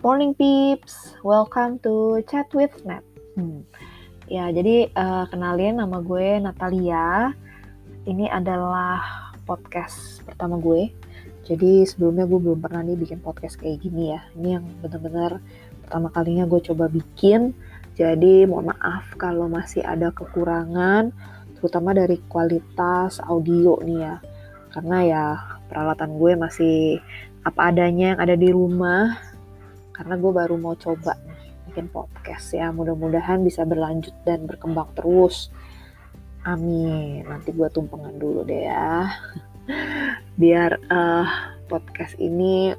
Morning peeps, welcome to Chat with Nat. Hmm. Ya, jadi uh, kenalin nama gue Natalia. Ini adalah podcast pertama gue. Jadi sebelumnya gue belum pernah nih bikin podcast kayak gini ya. Ini yang benar-benar pertama kalinya gue coba bikin. Jadi mohon maaf kalau masih ada kekurangan, terutama dari kualitas audio nih ya. Karena ya peralatan gue masih apa adanya yang ada di rumah karena gue baru mau coba bikin podcast ya. Mudah-mudahan bisa berlanjut dan berkembang terus. Amin. Nanti gue tumpengan dulu deh ya. Biar uh, podcast ini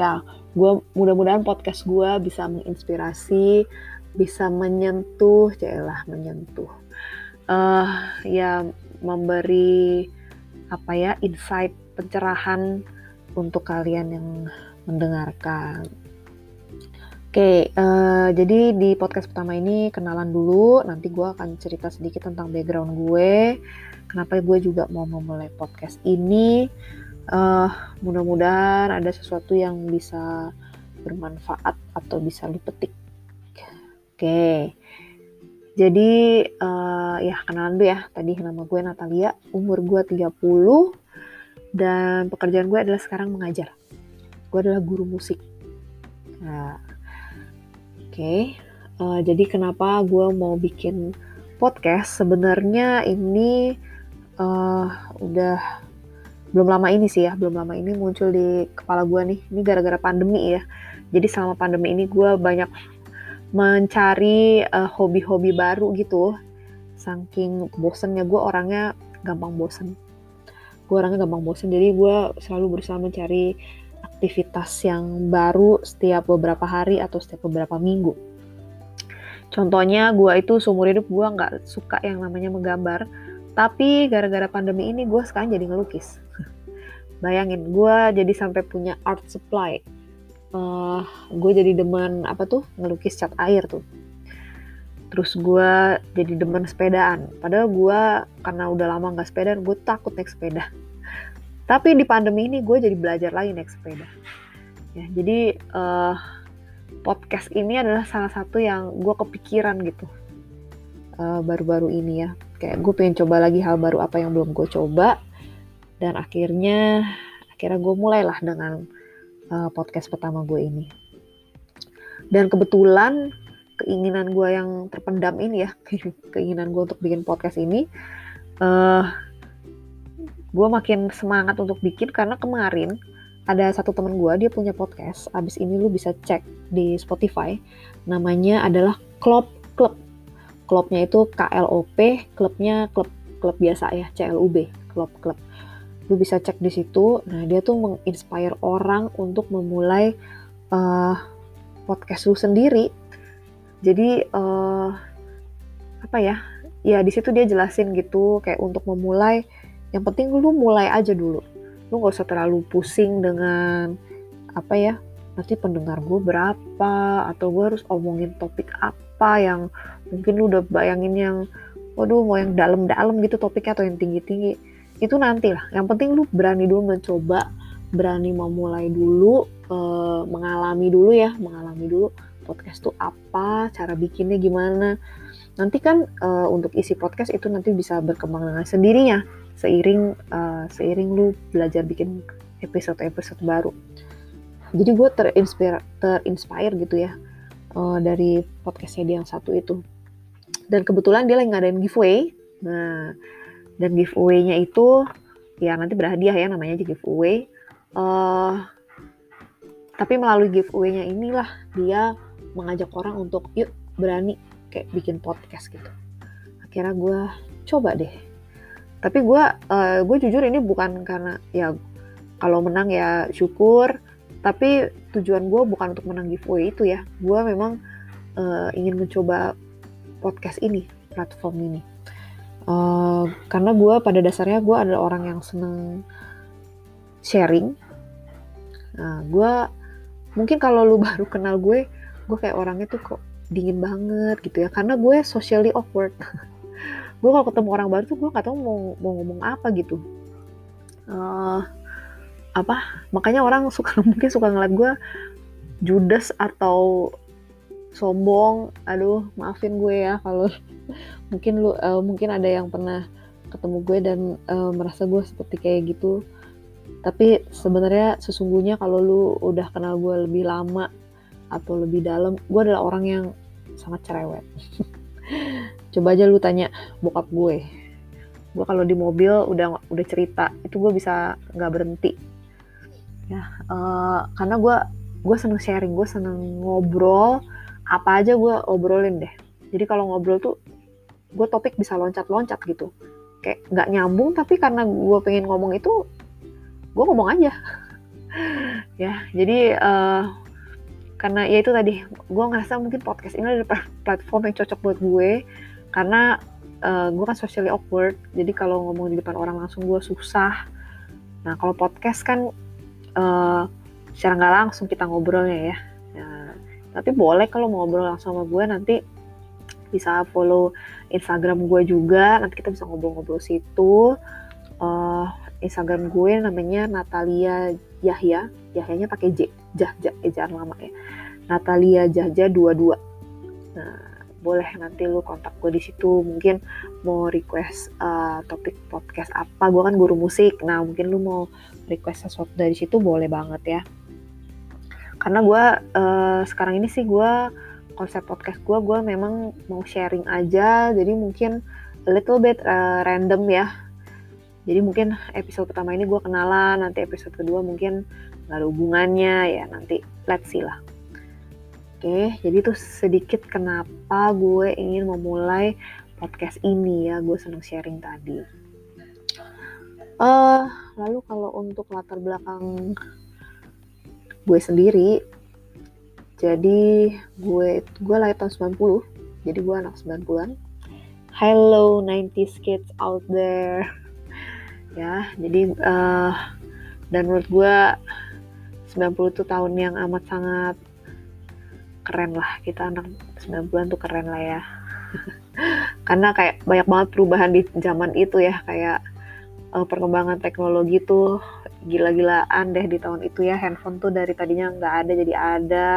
ya gue mudah-mudahan podcast gue bisa menginspirasi bisa menyentuh celah menyentuh. Uh, ya memberi apa ya insight pencerahan untuk kalian yang mendengarkan. Oke, uh, jadi di podcast pertama ini kenalan dulu. Nanti gue akan cerita sedikit tentang background gue. Kenapa gue juga mau memulai podcast ini. Uh, mudah-mudahan ada sesuatu yang bisa bermanfaat atau bisa lu petik. Oke, jadi uh, ya kenalan dulu ya. Tadi nama gue Natalia, umur gue 30 dan pekerjaan gue adalah sekarang mengajar. Gue adalah guru musik. Nah, okay. uh, eh, jadi kenapa gue mau bikin podcast? Sebenarnya ini uh, udah belum lama ini sih ya, belum lama ini muncul di kepala gue nih. Ini gara-gara pandemi ya. Jadi selama pandemi ini gue banyak mencari uh, hobi-hobi baru gitu. Saking bosennya gue orangnya gampang bosen gue orangnya gampang bosen jadi gue selalu berusaha mencari aktivitas yang baru setiap beberapa hari atau setiap beberapa minggu. Contohnya gue itu seumur hidup gue nggak suka yang namanya menggambar tapi gara-gara pandemi ini gue sekarang jadi ngelukis. Bayangin gue jadi sampai punya art supply. Uh, gue jadi demen apa tuh? Ngelukis cat air tuh. Terus gue jadi demen sepedaan. Padahal gue karena udah lama nggak sepedaan gue takut naik sepeda tapi di pandemi ini gue jadi belajar lagi naik sepeda. Ya jadi uh, podcast ini adalah salah satu yang gue kepikiran gitu. Eh, baru-baru ini ya. Kayak gue pengen coba lagi hal baru apa yang belum gue coba. Dan akhirnya akhirnya gue mulailah dengan uh, podcast pertama gue ini. Dan kebetulan keinginan gue yang terpendam ini ya keinginan gue untuk bikin podcast ini uh, gue makin semangat untuk bikin karena kemarin ada satu teman gue dia punya podcast. Abis ini lu bisa cek di Spotify. Namanya adalah Klub Club. Klubnya itu KLOP klubnya klub klub biasa ya CLUB klub klub lu bisa cek di situ. Nah dia tuh menginspire orang untuk memulai uh, podcast lu sendiri. Jadi uh, apa ya? Ya di situ dia jelasin gitu kayak untuk memulai yang penting lu mulai aja dulu. Lu nggak usah terlalu pusing dengan apa ya nanti pendengar gue berapa atau gue harus omongin topik apa yang mungkin lu udah bayangin yang waduh mau yang dalam-dalam gitu topiknya atau yang tinggi-tinggi. Itu nanti lah yang penting lu berani dulu mencoba berani memulai dulu uh, mengalami dulu ya mengalami dulu podcast tuh apa, cara bikinnya gimana. Nanti kan uh, untuk isi podcast itu nanti bisa berkembang dengan sendirinya seiring uh, seiring lu belajar bikin episode-episode baru. Jadi gue terinspire, terinspire gitu ya uh, dari podcastnya dia yang satu itu. Dan kebetulan dia lagi ngadain giveaway. Nah, dan giveaway-nya itu ya nanti berhadiah ya namanya aja giveaway. Uh, tapi melalui giveaway-nya inilah dia mengajak orang untuk yuk berani kayak bikin podcast gitu akhirnya gue coba deh tapi gue uh, gue jujur ini bukan karena ya kalau menang ya syukur. Tapi tujuan gue bukan untuk menang giveaway itu ya. Gue memang uh, ingin mencoba podcast ini platform ini. Uh, karena gue pada dasarnya gue adalah orang yang seneng sharing. Nah gue mungkin kalau lu baru kenal gue gue kayak orangnya tuh kok dingin banget gitu ya. Karena gue socially awkward gue kalau ketemu orang baru tuh gue gak tau mau mau ngomong apa gitu. Uh, apa makanya orang suka mungkin suka ngeliat gue judes atau sombong. Aduh maafin gue ya kalau mungkin lu uh, mungkin ada yang pernah ketemu gue dan uh, merasa gue seperti kayak gitu. Tapi sebenarnya sesungguhnya kalau lu udah kenal gue lebih lama atau lebih dalam gue adalah orang yang sangat cerewet coba aja lu tanya bokap gue. Gue kalau di mobil udah udah cerita itu gue bisa nggak berhenti. Ya uh, karena gue gue seneng sharing gue seneng ngobrol. Apa aja gue obrolin deh. Jadi kalau ngobrol tuh gue topik bisa loncat-loncat gitu. Kayak nggak nyambung tapi karena gue pengen ngomong itu gue ngomong aja. Ya jadi uh, karena ya itu tadi gue ngerasa mungkin podcast ini adalah platform yang cocok buat gue karena uh, gue kan socially awkward jadi kalau ngomong di depan orang langsung gue susah. Nah kalau podcast kan uh, secara nggak langsung kita ngobrolnya ya. Nah, tapi boleh kalau mau ngobrol langsung sama gue nanti bisa follow Instagram gue juga nanti kita bisa ngobrol-ngobrol situ. Uh, Instagram gue namanya Natalia Yahya Yahyanya pakai J Jah Jah lama ya. Natalia Jahja 22 nah boleh nanti lu kontak gue di situ. Mungkin mau request uh, topik podcast apa. Gue kan guru musik. Nah mungkin lu mau request sesuatu dari situ boleh banget ya. Karena gue uh, sekarang ini sih gue konsep podcast gue gue memang mau sharing aja. Jadi mungkin a little bit uh, random ya. Jadi mungkin episode pertama ini gue kenalan. Nanti episode kedua mungkin nggak ada hubungannya. Ya nanti let's see lah Oke, jadi itu sedikit kenapa gue ingin memulai podcast ini ya, gue seneng sharing tadi. Uh, lalu kalau untuk latar belakang gue sendiri, jadi gue gue lahir tahun 90, jadi gue anak 90-an. Hello 90s kids out there. ya, jadi uh, dan menurut gue 90 itu tahun yang amat sangat keren lah kita anak 90-an tuh keren lah ya. Karena kayak banyak banget perubahan di zaman itu ya kayak uh, perkembangan teknologi tuh gila-gilaan deh di tahun itu ya. Handphone tuh dari tadinya nggak ada jadi ada.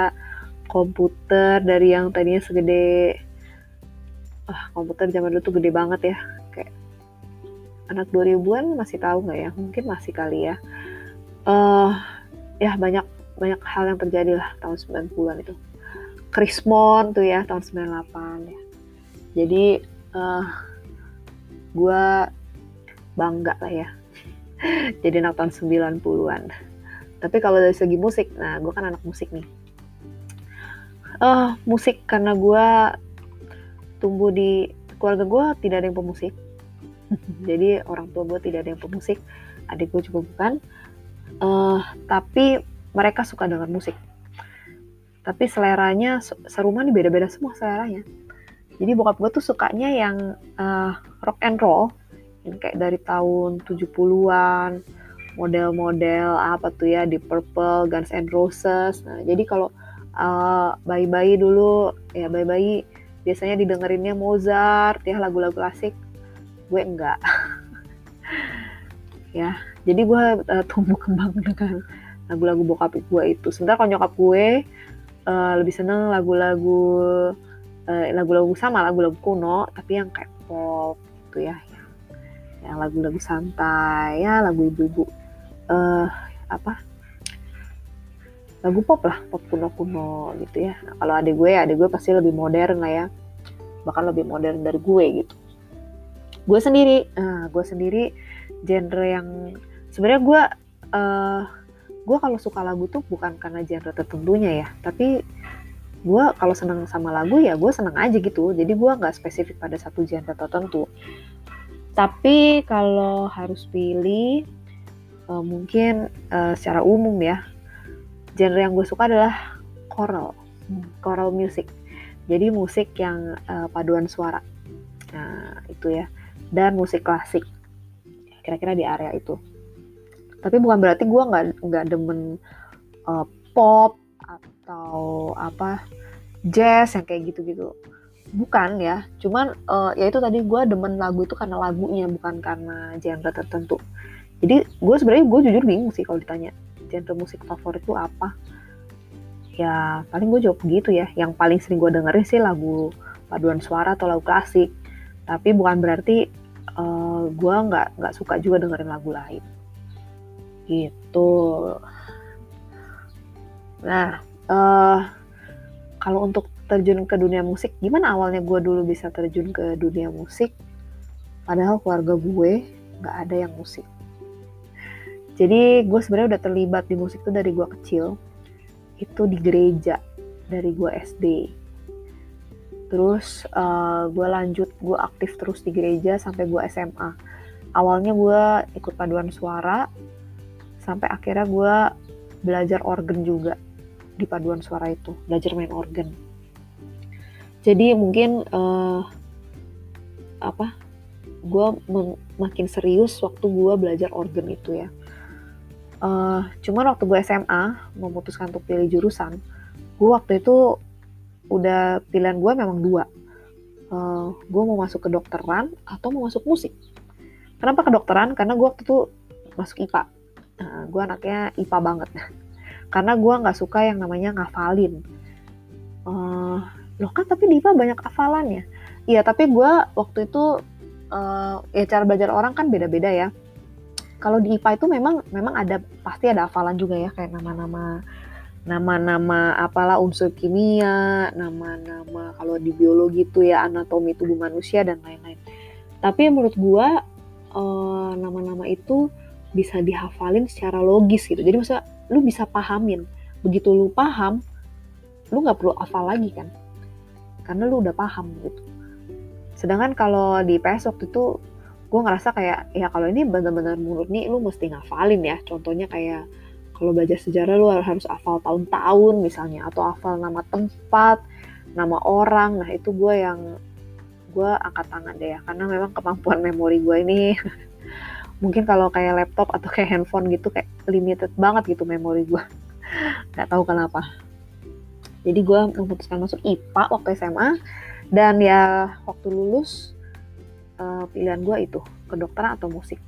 Komputer dari yang tadinya segede ah komputer zaman dulu tuh gede banget ya. Kayak anak 2000-an masih tahu nggak ya? Mungkin masih kali ya. Uh, ya banyak banyak hal yang terjadi lah tahun 90-an itu Krismon tuh ya tahun 98 ya. Jadi uh, eh, gue bangga lah ya. Jadi anak tahun 90-an. Tapi kalau dari segi musik, nah gue kan anak musik nih. Uh, musik karena gue tumbuh di keluarga gue tidak ada yang pemusik. Jadi orang tua gue tidak ada yang pemusik. Adik gue juga bukan. Uh, tapi mereka suka dengan musik tapi seleranya serumah nih beda-beda semua seleranya jadi bokap gue tuh sukanya yang uh, rock and roll yang kayak dari tahun 70-an model-model apa tuh ya di Purple, Guns N' Roses. Nah, jadi kalau uh, bayi-bayi dulu ya bayi-bayi biasanya didengerinnya Mozart ya lagu-lagu klasik. Gue enggak. ya, jadi gue uh, tumbuh kembang dengan lagu-lagu bokap gue itu. Sebentar kalau nyokap gue uh, lebih seneng lagu-lagu uh, lagu-lagu sama lagu-lagu kuno tapi yang kayak pop gitu ya yang, lagu-lagu santai ya lagu ibu-ibu uh, apa lagu pop lah pop kuno-kuno gitu ya. Nah, kalau adik gue adik gue pasti lebih modern lah ya bahkan lebih modern dari gue gitu. Gue sendiri uh, gue sendiri genre yang sebenarnya gue uh, gue kalau suka lagu tuh bukan karena genre tertentunya ya tapi gue kalau seneng sama lagu ya gue seneng aja gitu. Jadi gue nggak spesifik pada satu genre tertentu. Tapi kalau harus pilih uh, mungkin uh, secara umum ya genre yang gue suka adalah choral. Choral music. Jadi musik yang uh, paduan suara. Nah itu ya. Dan musik klasik. Kira-kira di area itu tapi bukan berarti gue nggak nggak demen uh, pop atau apa jazz yang kayak gitu-gitu. Bukan ya. Cuman uh, ya itu tadi gue demen lagu itu karena lagunya bukan karena genre tertentu. Jadi gue sebenarnya gue jujur bingung sih kalau ditanya genre musik favorit itu apa? Ya paling gue jawab begitu ya. Yang paling sering gue dengerin sih lagu paduan suara atau lagu klasik. Tapi bukan berarti uh, eh, gue nggak nggak suka juga dengerin lagu lain gitu. Nah uh, kalau untuk terjun ke dunia musik gimana awalnya gue dulu bisa terjun ke dunia musik? Padahal keluarga gue nggak ada yang musik. Jadi gue sebenarnya udah terlibat di musik tuh dari gue kecil. Itu di gereja dari gue SD terus uh, gue lanjut gue aktif terus di gereja sampai gue SMA awalnya gue ikut paduan suara sampai akhirnya gue belajar organ juga di paduan suara itu belajar main organ. Jadi mungkin uh, apa gue makin serius waktu gue belajar organ itu ya. Uh, cuman waktu gue SMA memutuskan untuk pilih jurusan gue waktu itu udah pilihan gue memang dua. Uh, eh, gue mau masuk ke dokteran atau mau masuk musik. Kenapa kedokteran? Karena gue waktu itu masuk IPA nah, gue anaknya IPA banget. Karena gue nggak suka yang namanya ngafalin. Uh, loh kan tapi di IPA banyak hafalan ya? Iya tapi gue waktu itu uh, ya cara belajar orang kan beda-beda ya. Kalau di IPA itu memang memang ada pasti ada hafalan juga ya kayak nama-nama nama-nama apalah unsur kimia, nama-nama kalau di biologi itu ya anatomi tubuh manusia dan lain-lain. Tapi menurut gua uh, nama-nama itu bisa dihafalin secara logis gitu. Jadi masa lu bisa pahamin. Begitu lu paham, lu nggak perlu hafal lagi kan. Karena lu udah paham gitu. Sedangkan kalau di PS waktu itu gue ngerasa kayak ya kalau ini benar-benar nih lu mesti ngafalin ya. Contohnya kayak kalau belajar sejarah lu harus hafal tahun-tahun misalnya atau hafal nama tempat nama orang nah itu gue yang gue angkat tangan deh ya karena memang kemampuan memori gue ini mungkin kalau kayak laptop atau kayak handphone gitu kayak limited banget gitu memori gue nggak tahu kenapa. Jadi gue memutuskan masuk IPA waktu SMA dan ya waktu lulus uh, pilihan gue itu kedokteran atau musik.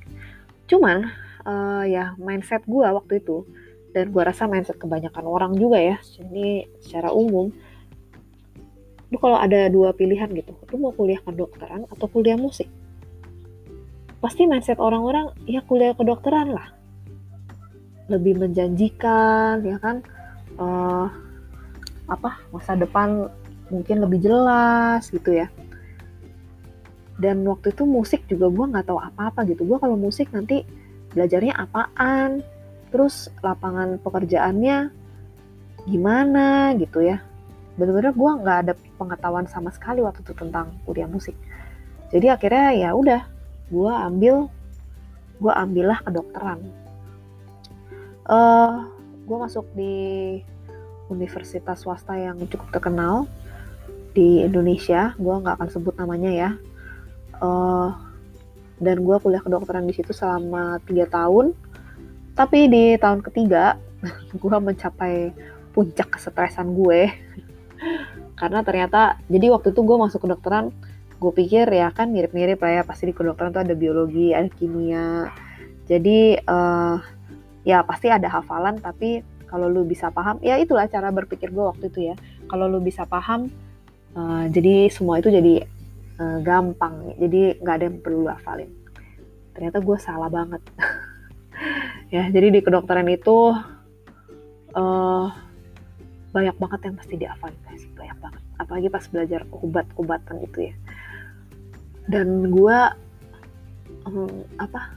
Cuman uh, ya mindset gue waktu itu dan gue rasa mindset kebanyakan orang juga ya ini secara umum lu kalau ada dua pilihan gitu lu mau kuliah kedokteran atau kuliah musik pasti mindset orang-orang ya kuliah kedokteran lah. Lebih menjanjikan ya kan? Uh, apa masa depan mungkin lebih jelas gitu ya. Dan waktu itu musik juga gue nggak tahu apa-apa gitu. Gue kalau musik nanti belajarnya apaan, terus lapangan pekerjaannya gimana gitu ya. Bener-bener gue nggak ada pengetahuan sama sekali waktu itu tentang kuliah musik. Jadi akhirnya ya udah, gue ambil, gue ambillah kedokteran. Uh, eh, gue masuk di universitas swasta yang cukup terkenal di Indonesia. Gue nggak akan sebut namanya ya. Uh, dan gue kuliah kedokteran di situ selama tiga tahun tapi di tahun ketiga gue mencapai puncak kesetresan gue karena ternyata jadi waktu itu gue masuk kedokteran gue pikir ya kan mirip-mirip lah ya pasti di kedokteran tuh ada biologi ada kimia. Jadi uh, ya pasti ada hafalan tapi kalau lu bisa paham ya itulah cara berpikir gue waktu itu ya. Kalau lu bisa paham uh, jadi semua itu jadi uh, gampang. Jadi nggak ada yang perlu hafalin. Ternyata gue salah banget. Ya jadi di kedokteran itu uh, banyak banget yang pasti dihafalin guys banyak banget. Apalagi pas belajar obat-obatan itu ya dan gue um, apa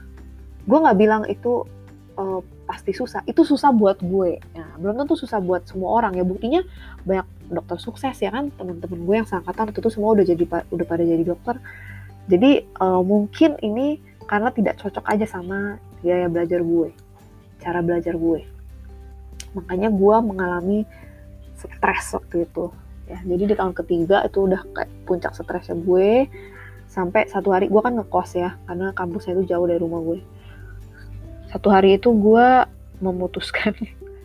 gue nggak bilang itu uh, pasti susah. Itu susah buat gue. Ya belum tentu susah buat semua orang. Ya buktinya banyak dokter sukses ya kan? Teman-teman gue yang seangkatan itu tuh semua udah jadi udah pada jadi dokter. Jadi uh, mungkin ini karena tidak cocok aja sama gaya belajar gue cara belajar gue. Makanya gue mengalami stres waktu itu. Ya jadi di tahun ketiga itu udah kayak puncak stresnya gue sampai satu hari gue kan ngekos ya karena kampusnya itu jauh dari rumah gue. Satu hari itu gue memutuskan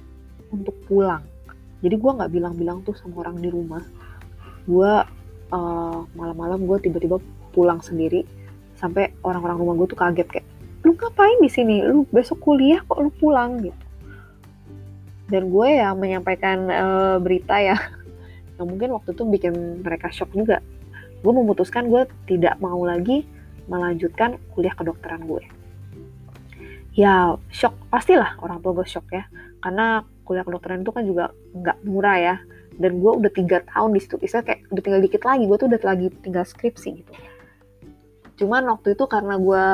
untuk pulang. Jadi gue nggak bilang-bilang tuh sama orang di rumah. Gue uh, malam-malam gue tiba-tiba pulang sendiri sampai orang-orang rumah gue tuh kaget kayak lu ngapain di sini? Lu besok kuliah kok lu pulang? Gitu. Dan gue ya menyampaikan uh, berita ya. Yang mungkin waktu itu bikin mereka shock juga gue memutuskan gue tidak mau lagi melanjutkan kuliah kedokteran gue. Ya shock. Pastilah orang tua gue shock ya. Karena kuliah kedokteran itu kan juga nggak murah ya. Dan gue udah tiga tahun di situ. Bisa kayak udah tinggal dikit lagi. Gue tuh udah lagi tinggal skripsi gitu. Cuman waktu itu karena gue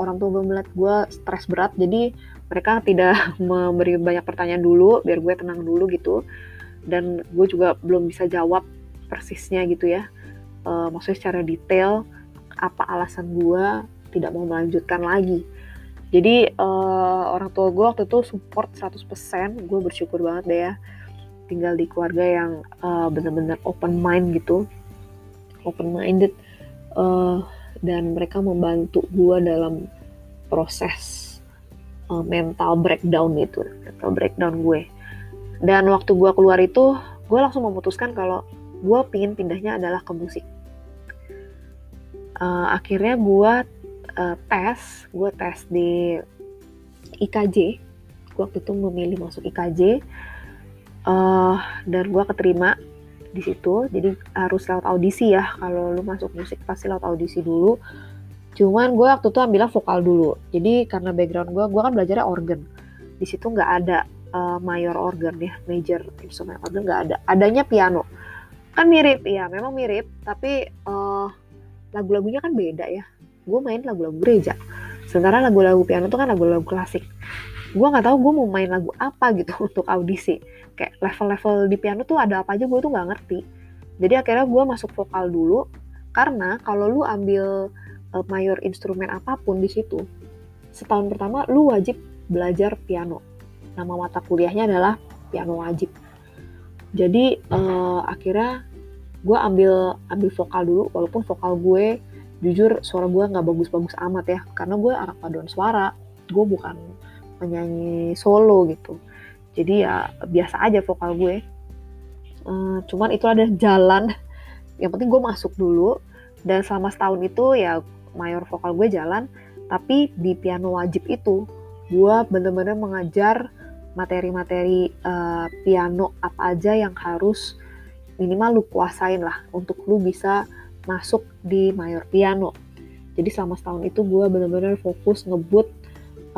orang tua gue melihat gue stres berat jadi mereka tidak memberi banyak pertanyaan dulu biar gue tenang dulu gitu. Dan gue juga belum bisa jawab persisnya gitu ya uh, maksudnya secara detail apa alasan gue tidak mau melanjutkan lagi. Jadi uh, orang tua gue waktu itu support 100% gue bersyukur banget deh ya tinggal di keluarga yang uh, benar-benar open mind gitu. Open minded. Uh, dan mereka membantu gue dalam proses uh, mental breakdown itu mental breakdown gue. Dan waktu gue keluar itu gue langsung memutuskan kalau gue pingin pindahnya adalah ke musik uh, akhirnya gue uh, tes gue tes di IKJ gue waktu itu memilih masuk IKJ uh, dan gue keterima di situ jadi harus lewat audisi ya kalau lu masuk musik pasti lewat audisi dulu Cuman gue waktu itu ambilnya vokal dulu. Jadi karena background gue, gue kan belajarnya organ. Di situ nggak ada uh, mayor organ ya, major instrument organ nggak ada. Adanya piano. Kan mirip, ya memang mirip. Tapi uh, lagu-lagunya kan beda ya. Gue main lagu-lagu gereja. Sementara lagu-lagu piano itu kan lagu-lagu klasik. Gue nggak tahu gue mau main lagu apa gitu untuk audisi. Kayak level-level di piano tuh ada apa aja gue tuh nggak ngerti. Jadi akhirnya gue masuk vokal dulu. Karena kalau lu ambil uh, mayor instrumen apa pun di situ, setahun pertama lu wajib belajar piano. Nama mata kuliahnya adalah piano wajib. Jadi uh, akhirnya gue ambil ambil vokal dulu, walaupun vokal gue jujur suara gue nggak bagus-bagus amat ya, karena gue anak paduan suara, gue bukan penyanyi solo gitu. Jadi ya biasa aja vokal gue. Uh, cuman itu ada jalan. Yang penting gue masuk dulu dan selama setahun itu ya mayor vokal gue jalan tapi di piano wajib itu gue bener-bener mengajar materi-materi uh, piano apa aja yang harus minimal lu kuasain lah untuk lu bisa masuk di mayor piano. Jadi selama setahun itu gue bener-bener fokus ngebut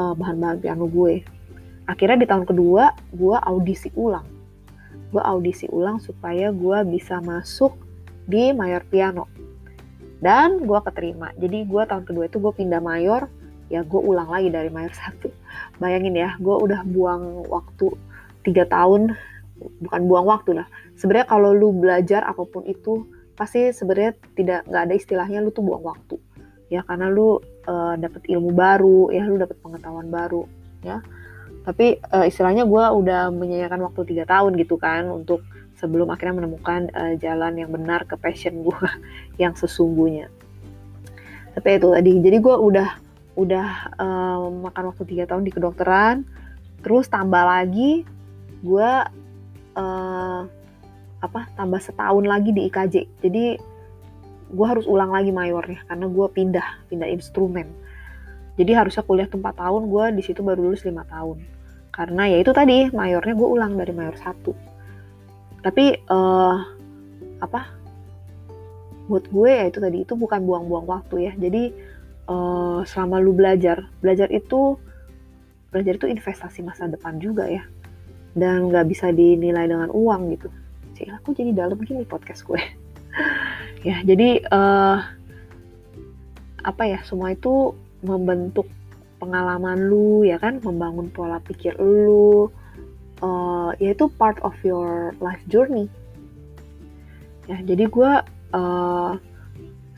uh, bahan-bahan piano gue. Akhirnya di tahun kedua gue audisi ulang. Gue audisi ulang supaya gue bisa masuk di mayor piano. Dan gue keterima. Jadi gue tahun kedua itu gue pindah mayor. Ya gue ulang lagi dari mayor satu. Bayangin ya gue udah buang waktu tiga tahun bukan buang waktu lah. Sebenarnya kalau lu belajar apa pun itu pasti sebenarnya tidak nggak ada istilahnya lu tuh buang waktu. Ya karena lu uh, dapet ilmu baru ya lu dapet pengetahuan baru ya. Tapi uh, istilahnya gue udah menyayangkan waktu tiga tahun gitu kan untuk sebelum akhirnya menemukan uh, jalan yang benar ke passion gue yang sesungguhnya. Tapi itu tadi jadi gue udah udah makan waktu tiga tahun di kedokteran terus tambah lagi gue uh, apa tambah setahun lagi di IKJ jadi gue harus ulang lagi mayornya karena gue pindah pindah instrumen. Jadi harusnya kuliah tuh 4 tahun gue di situ baru lulus lima tahun. Karena ya itu tadi mayornya gue ulang dari mayor satu. Tapi uh, apa buat gue ya itu tadi itu bukan buang-buang waktu ya. Jadi uh, selama lu belajar belajar itu belajar itu investasi masa depan juga ya dan nggak bisa dinilai dengan uang gitu. Sih aku jadi dalam gini podcast gue? Ya jadi uh, apa ya semua itu membentuk pengalaman lu ya kan? Membangun pola pikir lu uh, ya itu part of your life journey. Ya jadi gue uh,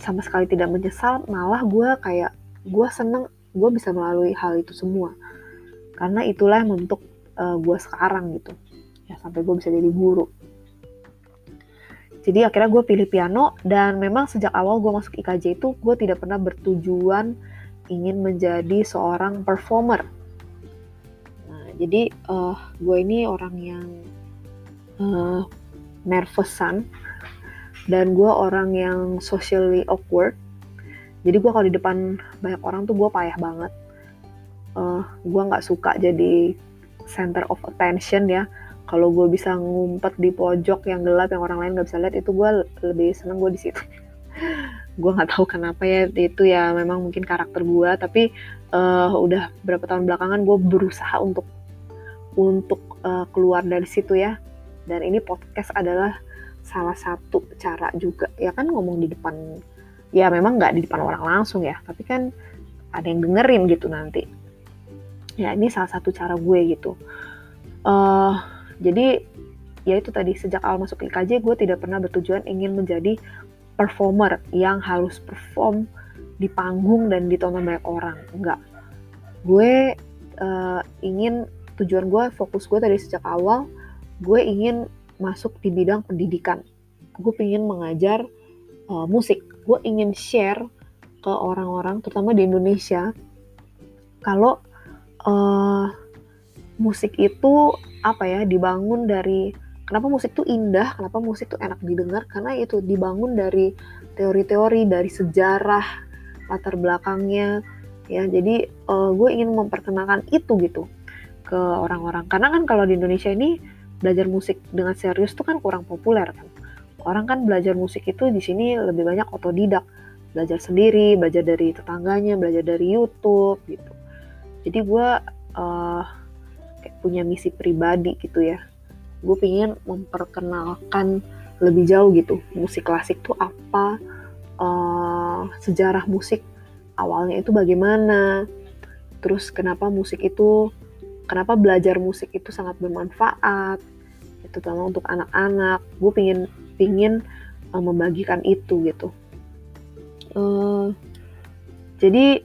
sama sekali tidak menyesal malah gue kayak gue seneng gue bisa melalui hal itu semua. Karena itulah yang membentuk uh, gue sekarang gitu. Ya sampai gue bisa jadi guru. Jadi akhirnya gue pilih piano dan memang sejak awal gue masuk IKJ itu gue tidak pernah bertujuan ingin menjadi seorang performer. Jadi uh, gue ini orang yang uh, nervousan dan gue orang yang socially awkward. Jadi gue kalau di depan banyak orang tuh gue payah banget. Uh, gue nggak suka jadi center of attention ya. Kalau gue bisa ngumpet di pojok yang gelap yang orang lain nggak bisa lihat itu gue lebih seneng gue di situ. Gue nggak tahu kenapa ya itu ya memang mungkin karakter gue tapi uh, udah berapa tahun belakangan gue berusaha untuk untuk uh, keluar dari situ ya. Dan ini podcast adalah salah satu cara juga. Ya kan ngomong di depan ya memang nggak di depan orang langsung ya tapi kan ada yang dengerin gitu nanti ya ini salah satu cara gue gitu. Uh, jadi ya itu tadi sejak awal masuk IKJ gue tidak pernah bertujuan ingin menjadi performer yang harus perform di panggung dan ditonton banyak orang. Enggak. Gue uh, ingin tujuan gue fokus gue tadi sejak awal gue ingin masuk di bidang pendidikan. Gue ingin mengajar uh, musik. Gue ingin share ke orang-orang terutama di Indonesia kalau uh, musik itu apa ya dibangun dari kenapa musik tuh indah, kenapa musik tuh enak didengar karena itu dibangun dari teori-teori, dari sejarah latar belakangnya ya. Jadi uh, gue ingin memperkenalkan itu gitu ke orang-orang karena kan kalau di Indonesia ini belajar musik dengan serius tuh kan kurang populer kan. Orang kan belajar musik itu di sini lebih banyak otodidak, belajar sendiri, belajar dari tetangganya, belajar dari YouTube gitu. Jadi gue uh, kayak punya misi pribadi gitu ya. Gue pengen memperkenalkan lebih jauh gitu musik klasik tuh apa uh, sejarah musik awalnya itu bagaimana terus kenapa musik itu kenapa belajar musik itu sangat bermanfaat itu terutama untuk anak-anak. Gue pingin pingin uh, membagikan itu gitu. Uh, jadi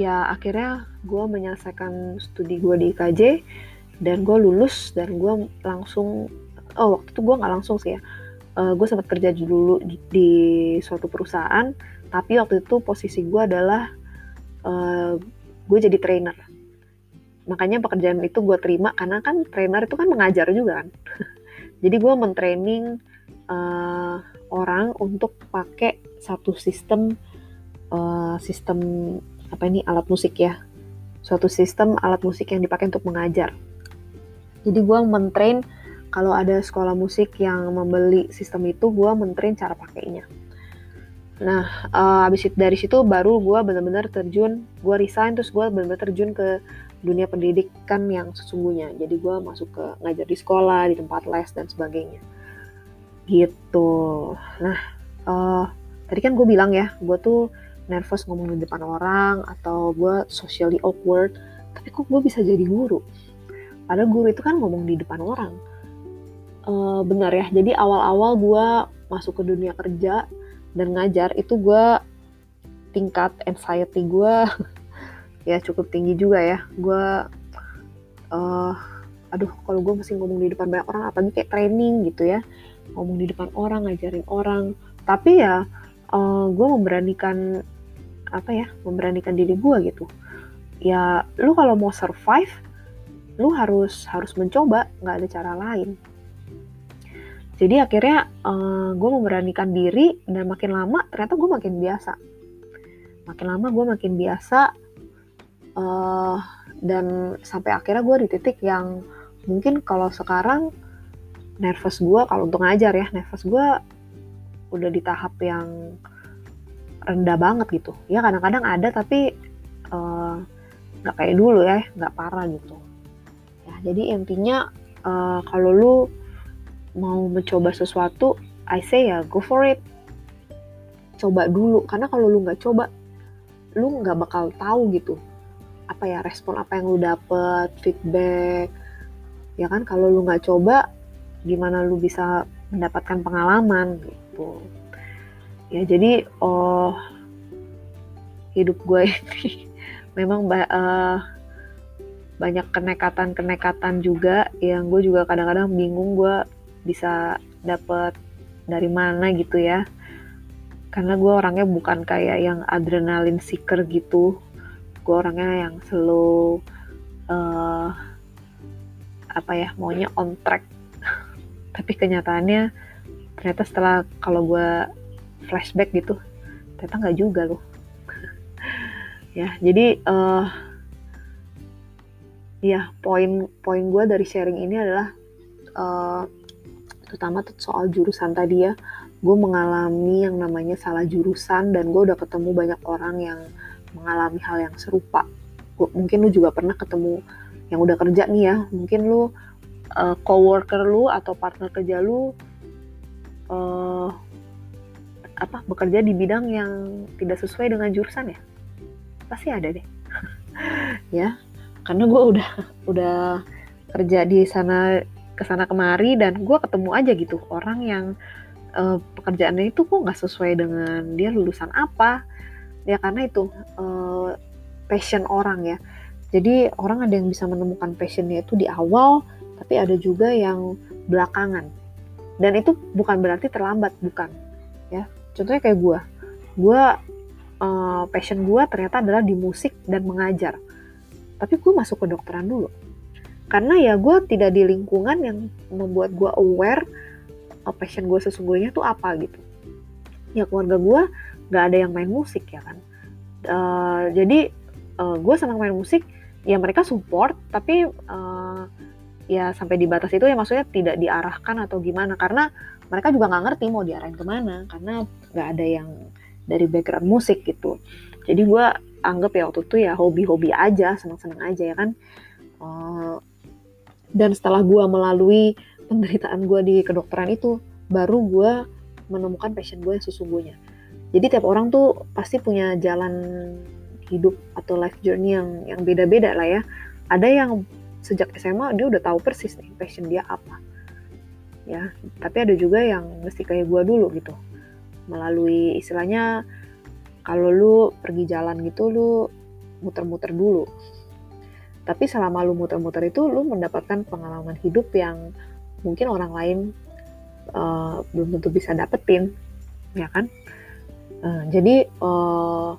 ya akhirnya gue menyelesaikan studi gue di IKJ dan gue lulus dan gue langsung oh waktu itu gue nggak langsung sih ya. Uh, gue sempat kerja dulu di, di suatu perusahaan tapi waktu itu posisi gue adalah uh, gue jadi trainer. Makanya pekerjaan itu gue terima karena kan trainer itu kan mengajar juga kan. Jadi gue mentraining uh, orang untuk pakai satu sistem uh, sistem apa ini alat musik ya. Suatu sistem alat musik yang dipakai untuk mengajar. Jadi gue mentrain kalau ada sekolah musik yang membeli sistem itu gue mentrain cara pakainya. Nah uh, abis itu dari situ baru gue benar-benar terjun gue resign terus gue benar-benar terjun ke dunia pendidikan yang sesungguhnya. Jadi gue masuk ke ngajar di sekolah di tempat les dan sebagainya. Gitu. Nah uh, tadi kan gue bilang ya gue tuh nervous ngomong di depan orang atau gue socially awkward tapi kok gue bisa jadi guru? Padahal guru itu kan ngomong di depan orang. Uh, benar ya jadi awal-awal gue masuk ke dunia kerja dan ngajar itu gue tingkat anxiety gue ya cukup tinggi juga ya. Gue uh, aduh kalau gue masih ngomong di depan banyak orang apalagi kayak training gitu ya. Ngomong di depan orang ngajarin orang. Tapi ya uh, eh, gue memberanikan apa ya memberanikan diri gue gitu. Ya lu kalau mau survive lu harus harus mencoba nggak ada cara lain. Jadi akhirnya uh, eh, gue memberanikan diri dan makin lama ternyata gue makin biasa. Makin lama gue makin biasa uh, dan sampai akhirnya gue di titik yang mungkin kalau sekarang nervous gue kalau untuk ngajar ya nervous gue udah di tahap yang rendah banget gitu. Ya kadang-kadang ada tapi eh, nggak uh, kayak dulu ya nggak parah gitu. Ya jadi intinya uh, kalau lu mau mencoba sesuatu I say ya go for it. Coba dulu karena kalau lu nggak coba lu nggak bakal tahu gitu apa ya respon apa yang lu dapet feedback. Ya kan kalau lu nggak coba gimana lu bisa mendapatkan pengalaman gitu ya jadi oh hidup gue ini memang uh, banyak kenekatan-kenekatan juga yang gue juga kadang-kadang bingung gue bisa dapet dari mana gitu ya. Karena gue orangnya bukan kayak yang adrenalin seeker gitu. Gue orangnya yang slow uh, apa ya maunya on track. Tapi kenyataannya ternyata setelah kalau gue flashback gitu. Ternyata nggak juga loh. Ya jadi uh, ya poin poin gue dari sharing ini adalah uh, terutama soal jurusan tadi ya. Gue mengalami yang namanya salah jurusan dan gue udah ketemu banyak orang yang mengalami hal yang serupa. Gua, mungkin lu juga pernah ketemu yang udah kerja nih ya. Mungkin lu uh, coworker lu atau partner kerja lu uh, apa bekerja di bidang yang tidak sesuai dengan jurusan ya? Pasti ada deh. Ya karena gue udah udah kerja di sana ke sana kemari dan gue ketemu aja gitu orang yang uh, pekerjaannya itu kok nggak sesuai dengan dia lulusan apa. Ya karena itu uh, passion orang ya. Jadi orang ada yang bisa menemukan passionnya itu di awal tapi ada juga yang belakangan. Dan itu bukan berarti terlambat bukan contohnya kayak gue gue uh, passion gue ternyata adalah di musik dan mengajar. Tapi gue masuk ke dokteran dulu. Karena ya gue tidak di lingkungan yang membuat gue aware uh, passion gue sesungguhnya tuh apa gitu. Ya keluarga gue gak ada yang main musik ya kan? Uh, jadi uh, gue senang main musik ya mereka support tapi uh, ya sampai di batas itu ya maksudnya tidak diarahkan atau gimana. Karena mereka juga nggak ngerti mau diarahin ke mana karena nggak ada yang dari background musik gitu. Jadi gue anggap ya waktu itu ya hobi-hobi aja senang-senang aja ya kan. Uh, dan setelah gue melalui penderitaan gue di kedokteran itu baru gue menemukan passion gue yang sesungguhnya. Jadi tiap orang tuh pasti punya jalan hidup atau life journey yang yang beda-beda lah ya. Ada yang sejak SMA dia udah tahu persis nih passion dia apa ya. Tapi ada juga yang mesti kayak gue dulu gitu. Melalui istilahnya kalau lu pergi jalan gitu lu muter-muter dulu. Tapi selama lu muter-muter itu lu mendapatkan pengalaman hidup yang mungkin orang lain uh, belum tentu bisa dapetin ya kan? Uh, jadi uh,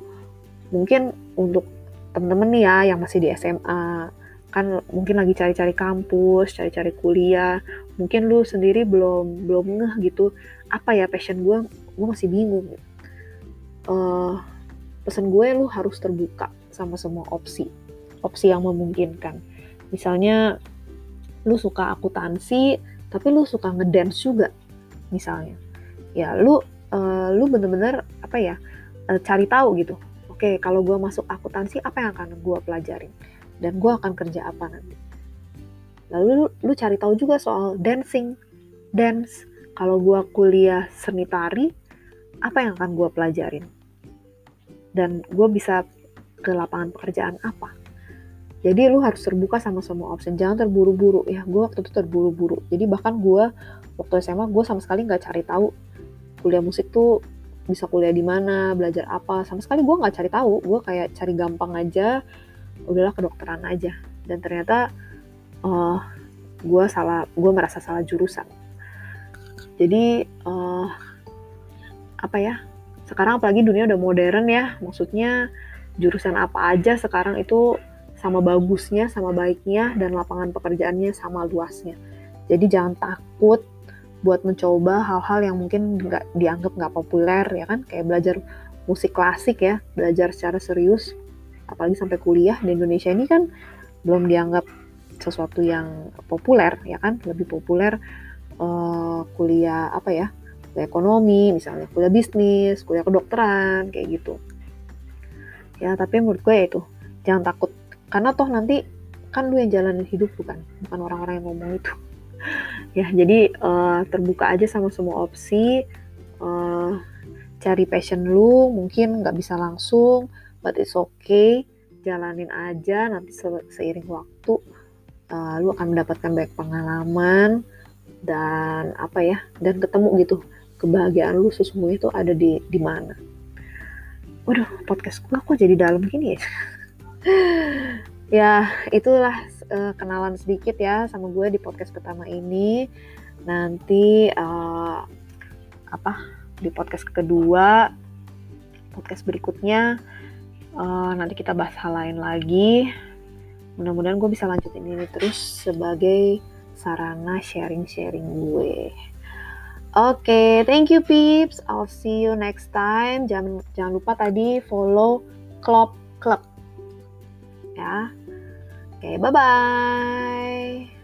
mungkin untuk temen-temen nih ya yang masih di SMA kan mungkin lagi cari-cari kampus, cari-cari kuliah, mungkin lu sendiri belum belum ngeh gitu apa ya passion gue, gue masih bingung. Uh, pesan gue lu harus terbuka sama semua opsi opsi yang memungkinkan. Misalnya lu suka akuntansi, tapi lu suka ngedance juga, misalnya. Ya, lu uh, lu bener-bener apa ya uh, cari tahu gitu. Oke, kalau gue masuk akuntansi, apa yang akan gue pelajarin? Dan gue akan kerja apa nanti? Lalu lu, lu cari tahu juga soal dancing, dance. Kalau gue kuliah seni tari, apa yang akan gue pelajarin? Dan gue bisa ke lapangan pekerjaan apa? Jadi lu harus terbuka sama semua opsi, jangan terburu-buru ya. Gue waktu itu terburu-buru. Jadi bahkan gue waktu SMA gue sama sekali nggak cari tahu kuliah musik tuh bisa kuliah di mana, belajar apa. Sama sekali gue nggak cari tahu. Gue kayak cari gampang aja. Udahlah kedokteran aja. Dan ternyata uh, gue salah, gue merasa salah jurusan. Jadi uh, apa ya? Sekarang apalagi dunia udah modern ya. Maksudnya jurusan apa aja sekarang itu sama bagusnya, sama baiknya, dan lapangan pekerjaannya sama luasnya. Jadi jangan takut buat mencoba hal-hal yang mungkin nggak dianggap nggak populer ya kan, kayak belajar musik klasik ya, belajar secara serius, apalagi sampai kuliah di Indonesia ini kan belum dianggap sesuatu yang populer ya kan, lebih populer uh, kuliah apa ya, kuliah ekonomi misalnya, kuliah bisnis, kuliah kedokteran kayak gitu. Ya tapi menurut gue ya itu jangan takut. Karena toh nanti kan lu yang jalanin hidup bukan? Bukan orang-orang yang ngomong itu. Ya jadi uh, terbuka aja sama semua opsi uh, cari passion lu mungkin nggak bisa langsung but it's okay. Jalanin aja nanti se seiring waktu uh, lu akan mendapatkan banyak pengalaman dan apa ya dan ketemu gitu. Kebahagiaan lu sesungguhnya itu ada di di mana. Waduh podcast gue kok jadi dalam gini ya? Ya itulah uh, kenalan sedikit ya sama gue di podcast pertama ini. Nanti uh, apa di podcast kedua podcast berikutnya uh, nanti kita bahas hal lain lagi mudah-mudahan gue bisa lanjutin ini terus sebagai sarana sharing-sharing gue Oke, okay, thank you peeps. I'll see you next time. Jangan jangan lupa tadi follow Club Club ya. Oke, bye-bye.